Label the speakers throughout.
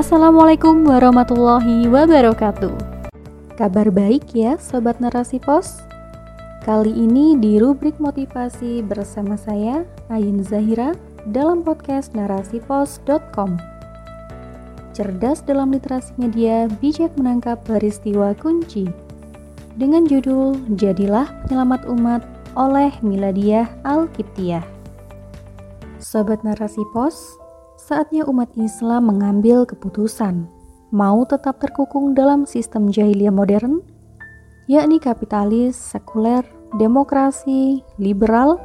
Speaker 1: Assalamualaikum warahmatullahi wabarakatuh. Kabar baik ya sobat narasi pos? Kali ini di rubrik motivasi bersama saya Ain Zahira dalam podcast narasipos.com. Cerdas dalam literasi media, bijak menangkap peristiwa kunci. Dengan judul Jadilah Penyelamat Umat oleh Miladiah Al-Kiptiah. Sobat narasi pos, saatnya umat Islam mengambil keputusan mau tetap terkukung dalam sistem jahiliyah modern, yakni kapitalis, sekuler, demokrasi, liberal,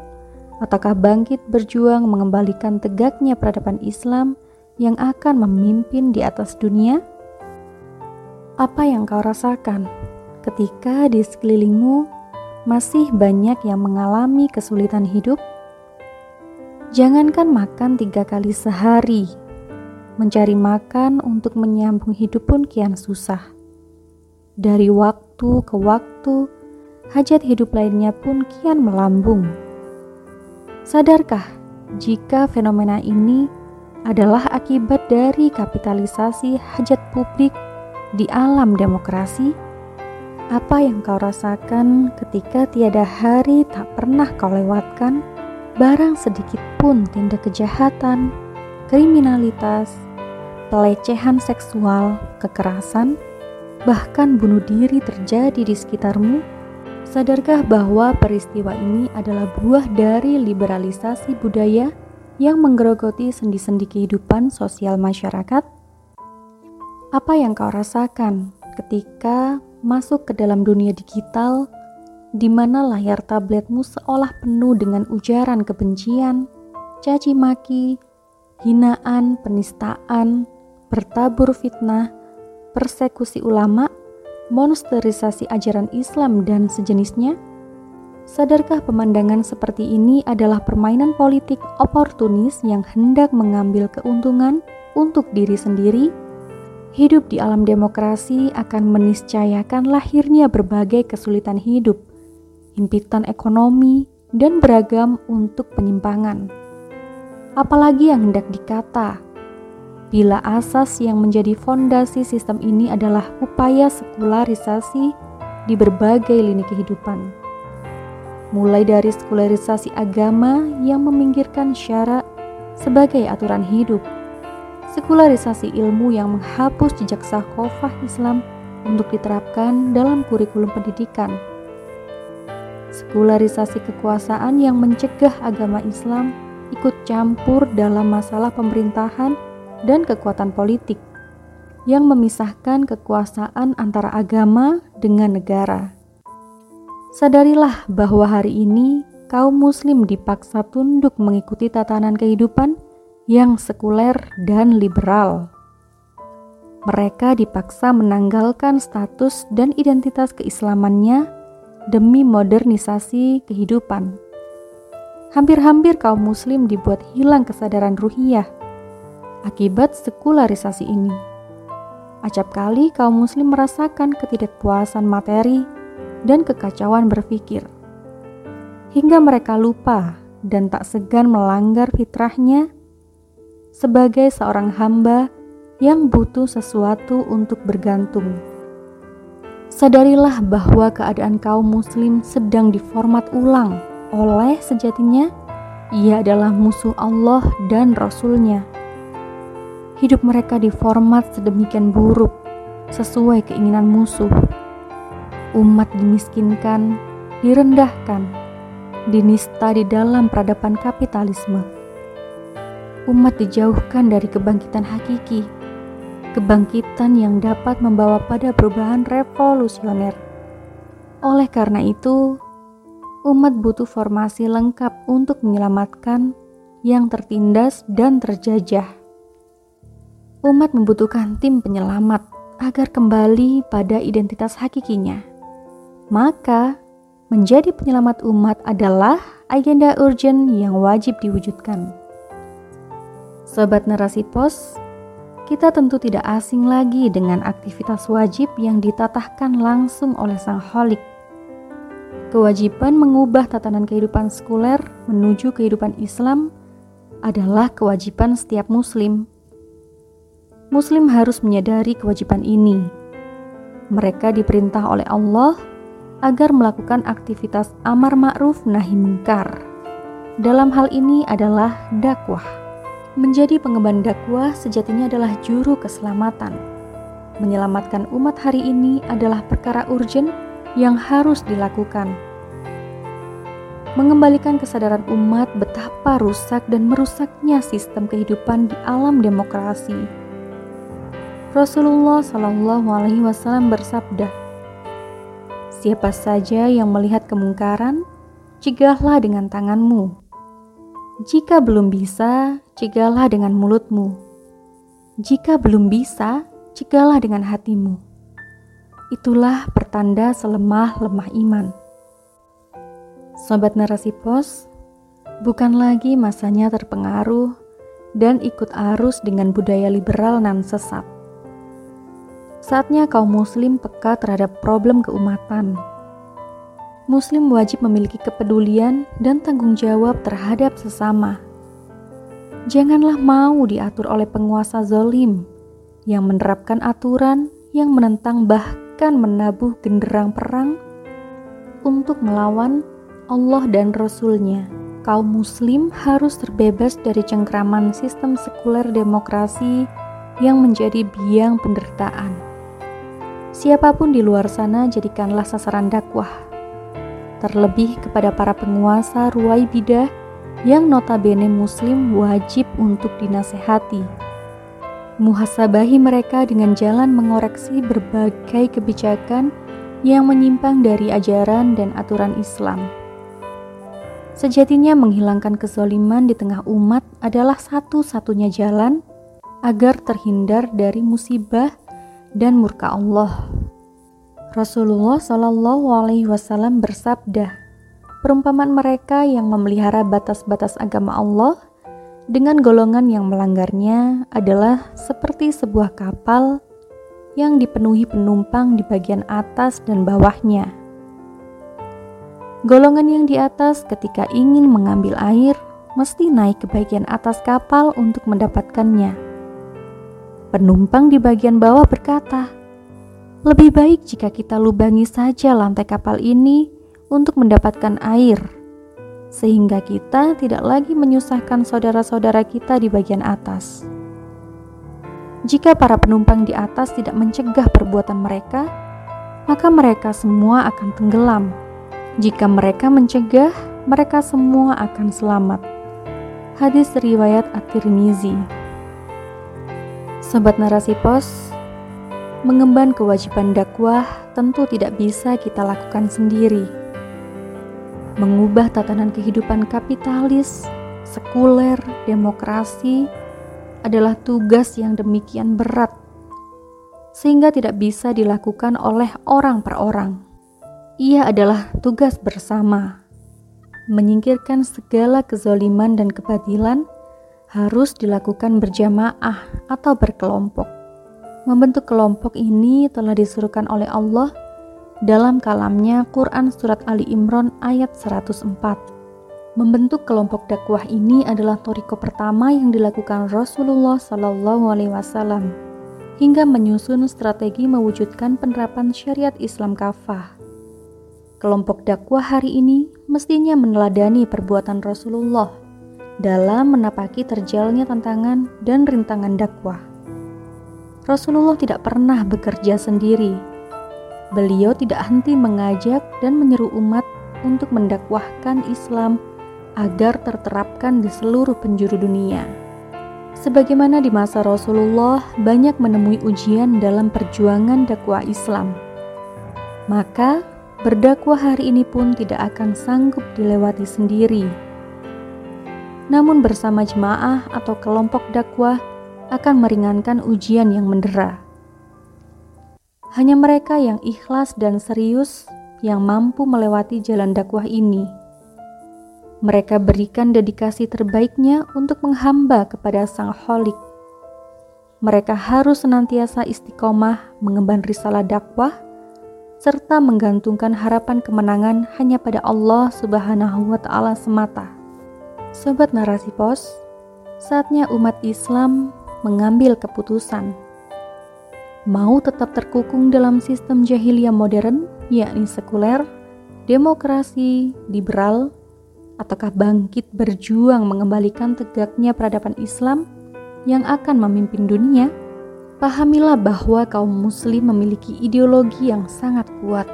Speaker 1: ataukah bangkit berjuang mengembalikan tegaknya peradaban Islam yang akan memimpin di atas dunia? Apa yang kau rasakan ketika di sekelilingmu masih banyak yang mengalami kesulitan hidup? Jangankan makan tiga kali sehari, mencari makan untuk menyambung hidup pun kian susah. Dari waktu ke waktu, hajat hidup lainnya pun kian melambung. Sadarkah jika fenomena ini adalah akibat dari kapitalisasi hajat publik di alam demokrasi? Apa yang kau rasakan ketika tiada hari tak pernah kau lewatkan? Barang sedikit pun tindak kejahatan, kriminalitas, pelecehan seksual, kekerasan, bahkan bunuh diri terjadi di sekitarmu, sadarkah bahwa peristiwa ini adalah buah dari liberalisasi budaya yang menggerogoti sendi-sendi kehidupan sosial masyarakat? Apa yang kau rasakan ketika masuk ke dalam dunia digital di mana layar tabletmu seolah penuh dengan ujaran kebencian, caci maki, hinaan, penistaan, bertabur fitnah, persekusi ulama, monsterisasi ajaran Islam dan sejenisnya? Sadarkah pemandangan seperti ini adalah permainan politik oportunis yang hendak mengambil keuntungan untuk diri sendiri? Hidup di alam demokrasi akan meniscayakan lahirnya berbagai kesulitan hidup himpitan ekonomi, dan beragam untuk penyimpangan. Apalagi yang hendak dikata, bila asas yang menjadi fondasi sistem ini adalah upaya sekularisasi di berbagai lini kehidupan. Mulai dari sekularisasi agama yang meminggirkan syarat sebagai aturan hidup, sekularisasi ilmu yang menghapus jejak sakofah Islam untuk diterapkan dalam kurikulum pendidikan, sekularisasi kekuasaan yang mencegah agama Islam ikut campur dalam masalah pemerintahan dan kekuatan politik yang memisahkan kekuasaan antara agama dengan negara. Sadarilah bahwa hari ini kaum muslim dipaksa tunduk mengikuti tatanan kehidupan yang sekuler dan liberal. Mereka dipaksa menanggalkan status dan identitas keislamannya demi modernisasi kehidupan. Hampir-hampir kaum muslim dibuat hilang kesadaran ruhiyah akibat sekularisasi ini. Acap kali kaum muslim merasakan ketidakpuasan materi dan kekacauan berpikir. Hingga mereka lupa dan tak segan melanggar fitrahnya sebagai seorang hamba yang butuh sesuatu untuk bergantung. Sadarilah bahwa keadaan kaum muslim sedang diformat ulang oleh sejatinya ia adalah musuh Allah dan Rasulnya. Hidup mereka diformat sedemikian buruk sesuai keinginan musuh. Umat dimiskinkan, direndahkan, dinista di dalam peradaban kapitalisme. Umat dijauhkan dari kebangkitan hakiki kebangkitan yang dapat membawa pada perubahan revolusioner. Oleh karena itu, umat butuh formasi lengkap untuk menyelamatkan yang tertindas dan terjajah. Umat membutuhkan tim penyelamat agar kembali pada identitas hakikinya. Maka, menjadi penyelamat umat adalah agenda urgent yang wajib diwujudkan. Sobat Narasi Pos, kita tentu tidak asing lagi dengan aktivitas wajib yang ditatahkan langsung oleh Sang Holik. Kewajiban mengubah tatanan kehidupan sekuler menuju kehidupan Islam adalah kewajiban setiap Muslim. Muslim harus menyadari kewajiban ini. Mereka diperintah oleh Allah agar melakukan aktivitas amar ma'ruf nahi mungkar. Dalam hal ini adalah dakwah. Menjadi pengemban dakwah sejatinya adalah juru keselamatan. Menyelamatkan umat hari ini adalah perkara urgent yang harus dilakukan mengembalikan kesadaran umat betapa rusak dan merusaknya sistem kehidupan di alam demokrasi. Rasulullah Shallallahu Alaihi Wasallam bersabda, "Siapa saja yang melihat kemungkaran, cegahlah dengan tanganmu. Jika belum bisa, cegahlah dengan mulutmu. Jika belum bisa, cegahlah dengan hatimu." Itulah pertanda selemah-lemah iman. Sobat Narasi Pos, bukan lagi masanya terpengaruh dan ikut arus dengan budaya liberal nan sesat. Saatnya kaum muslim peka terhadap problem keumatan. Muslim wajib memiliki kepedulian dan tanggung jawab terhadap sesama. Janganlah mau diatur oleh penguasa zolim yang menerapkan aturan yang menentang bahkan menabuh genderang perang untuk melawan Allah dan Rasul-Nya, kaum muslim harus terbebas dari cengkraman sistem sekuler demokrasi yang menjadi biang penderitaan. Siapa pun di luar sana jadikanlah sasaran dakwah. Terlebih kepada para penguasa ruai bidah yang notabene muslim wajib untuk dinasehati. Muhasabahi mereka dengan jalan mengoreksi berbagai kebijakan yang menyimpang dari ajaran dan aturan Islam. Sejatinya menghilangkan kezoliman di tengah umat adalah satu-satunya jalan agar terhindar dari musibah dan murka Allah. Rasulullah Shallallahu Alaihi Wasallam bersabda, perumpamaan mereka yang memelihara batas-batas agama Allah dengan golongan yang melanggarnya adalah seperti sebuah kapal yang dipenuhi penumpang di bagian atas dan bawahnya Golongan yang di atas ketika ingin mengambil air mesti naik ke bagian atas kapal untuk mendapatkannya. Penumpang di bagian bawah berkata, "Lebih baik jika kita lubangi saja lantai kapal ini untuk mendapatkan air, sehingga kita tidak lagi menyusahkan saudara-saudara kita di bagian atas." Jika para penumpang di atas tidak mencegah perbuatan mereka, maka mereka semua akan tenggelam jika mereka mencegah, mereka semua akan selamat. Hadis riwayat At-Tirmizi. Sobat Narasi Pos, mengemban kewajiban dakwah tentu tidak bisa kita lakukan sendiri. Mengubah tatanan kehidupan kapitalis, sekuler, demokrasi adalah tugas yang demikian berat sehingga tidak bisa dilakukan oleh orang per orang ia adalah tugas bersama. Menyingkirkan segala kezoliman dan kebatilan harus dilakukan berjamaah atau berkelompok. Membentuk kelompok ini telah disuruhkan oleh Allah dalam kalamnya Quran Surat Ali Imran ayat 104. Membentuk kelompok dakwah ini adalah toriko pertama yang dilakukan Rasulullah Sallallahu Alaihi Wasallam hingga menyusun strategi mewujudkan penerapan syariat Islam kafah. Kelompok dakwah hari ini mestinya meneladani perbuatan Rasulullah dalam menapaki terjalnya tantangan dan rintangan dakwah. Rasulullah tidak pernah bekerja sendiri. Beliau tidak henti mengajak dan menyeru umat untuk mendakwahkan Islam agar terterapkan di seluruh penjuru dunia. Sebagaimana di masa Rasulullah banyak menemui ujian dalam perjuangan dakwah Islam. Maka berdakwah hari ini pun tidak akan sanggup dilewati sendiri. Namun bersama jemaah atau kelompok dakwah akan meringankan ujian yang mendera. Hanya mereka yang ikhlas dan serius yang mampu melewati jalan dakwah ini. Mereka berikan dedikasi terbaiknya untuk menghamba kepada Sang Holik. Mereka harus senantiasa istiqomah mengemban risalah dakwah serta menggantungkan harapan kemenangan hanya pada Allah Subhanahu wa Ta'ala semata. Sobat Narasi Pos, saatnya umat Islam mengambil keputusan. Mau tetap terkukung dalam sistem jahiliyah modern, yakni sekuler, demokrasi, liberal, ataukah bangkit berjuang mengembalikan tegaknya peradaban Islam yang akan memimpin dunia? Pahamilah bahwa kaum muslim memiliki ideologi yang sangat kuat,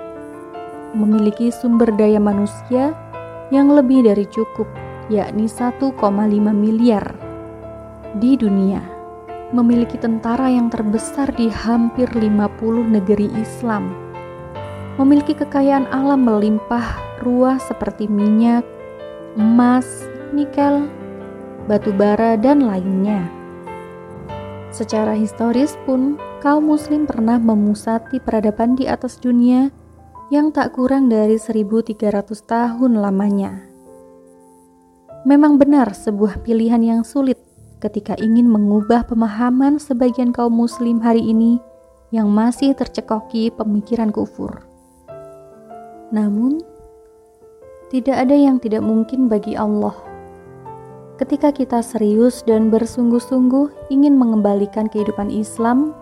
Speaker 1: memiliki sumber daya manusia yang lebih dari cukup, yakni 1,5 miliar di dunia, memiliki tentara yang terbesar di hampir 50 negeri Islam, memiliki kekayaan alam melimpah ruah seperti minyak, emas, nikel, batu bara, dan lainnya Secara historis pun, kaum muslim pernah memusati peradaban di atas dunia yang tak kurang dari 1300 tahun lamanya. Memang benar sebuah pilihan yang sulit ketika ingin mengubah pemahaman sebagian kaum muslim hari ini yang masih tercekoki pemikiran kufur. Namun, tidak ada yang tidak mungkin bagi Allah ketika kita serius dan bersungguh-sungguh ingin mengembalikan kehidupan Islam,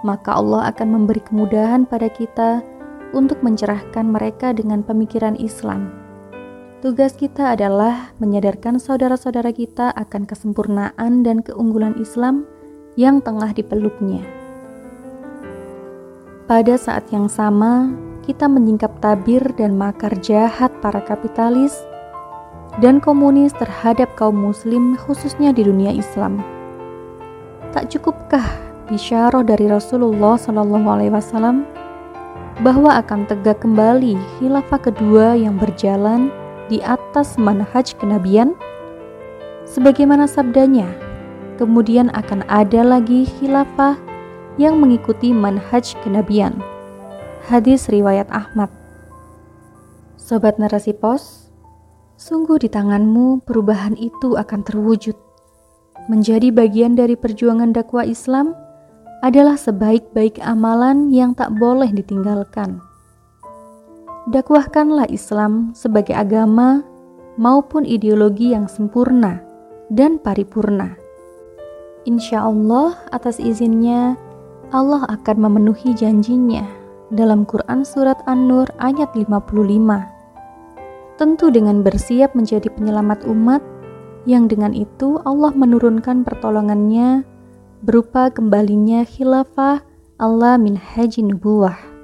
Speaker 1: maka Allah akan memberi kemudahan pada kita untuk mencerahkan mereka dengan pemikiran Islam. Tugas kita adalah menyadarkan saudara-saudara kita akan kesempurnaan dan keunggulan Islam yang tengah dipeluknya. Pada saat yang sama, kita menyingkap tabir dan makar jahat para kapitalis dan komunis terhadap kaum muslim khususnya di dunia Islam. Tak cukupkah bisyarah dari Rasulullah Shallallahu alaihi wasallam bahwa akan tegak kembali khilafah kedua yang berjalan di atas manhaj kenabian? Sebagaimana sabdanya, kemudian akan ada lagi khilafah yang mengikuti manhaj kenabian. Hadis riwayat Ahmad. Sobat Narasi Pos, Sungguh di tanganmu perubahan itu akan terwujud. Menjadi bagian dari perjuangan dakwah Islam adalah sebaik-baik amalan yang tak boleh ditinggalkan. Dakwahkanlah Islam sebagai agama maupun ideologi yang sempurna dan paripurna. Insya Allah atas izinnya Allah akan memenuhi janjinya dalam Quran Surat An-Nur ayat 55 tentu dengan bersiap menjadi penyelamat umat, yang dengan itu Allah menurunkan pertolongannya berupa kembalinya khilafah Allah min haji nubuwah.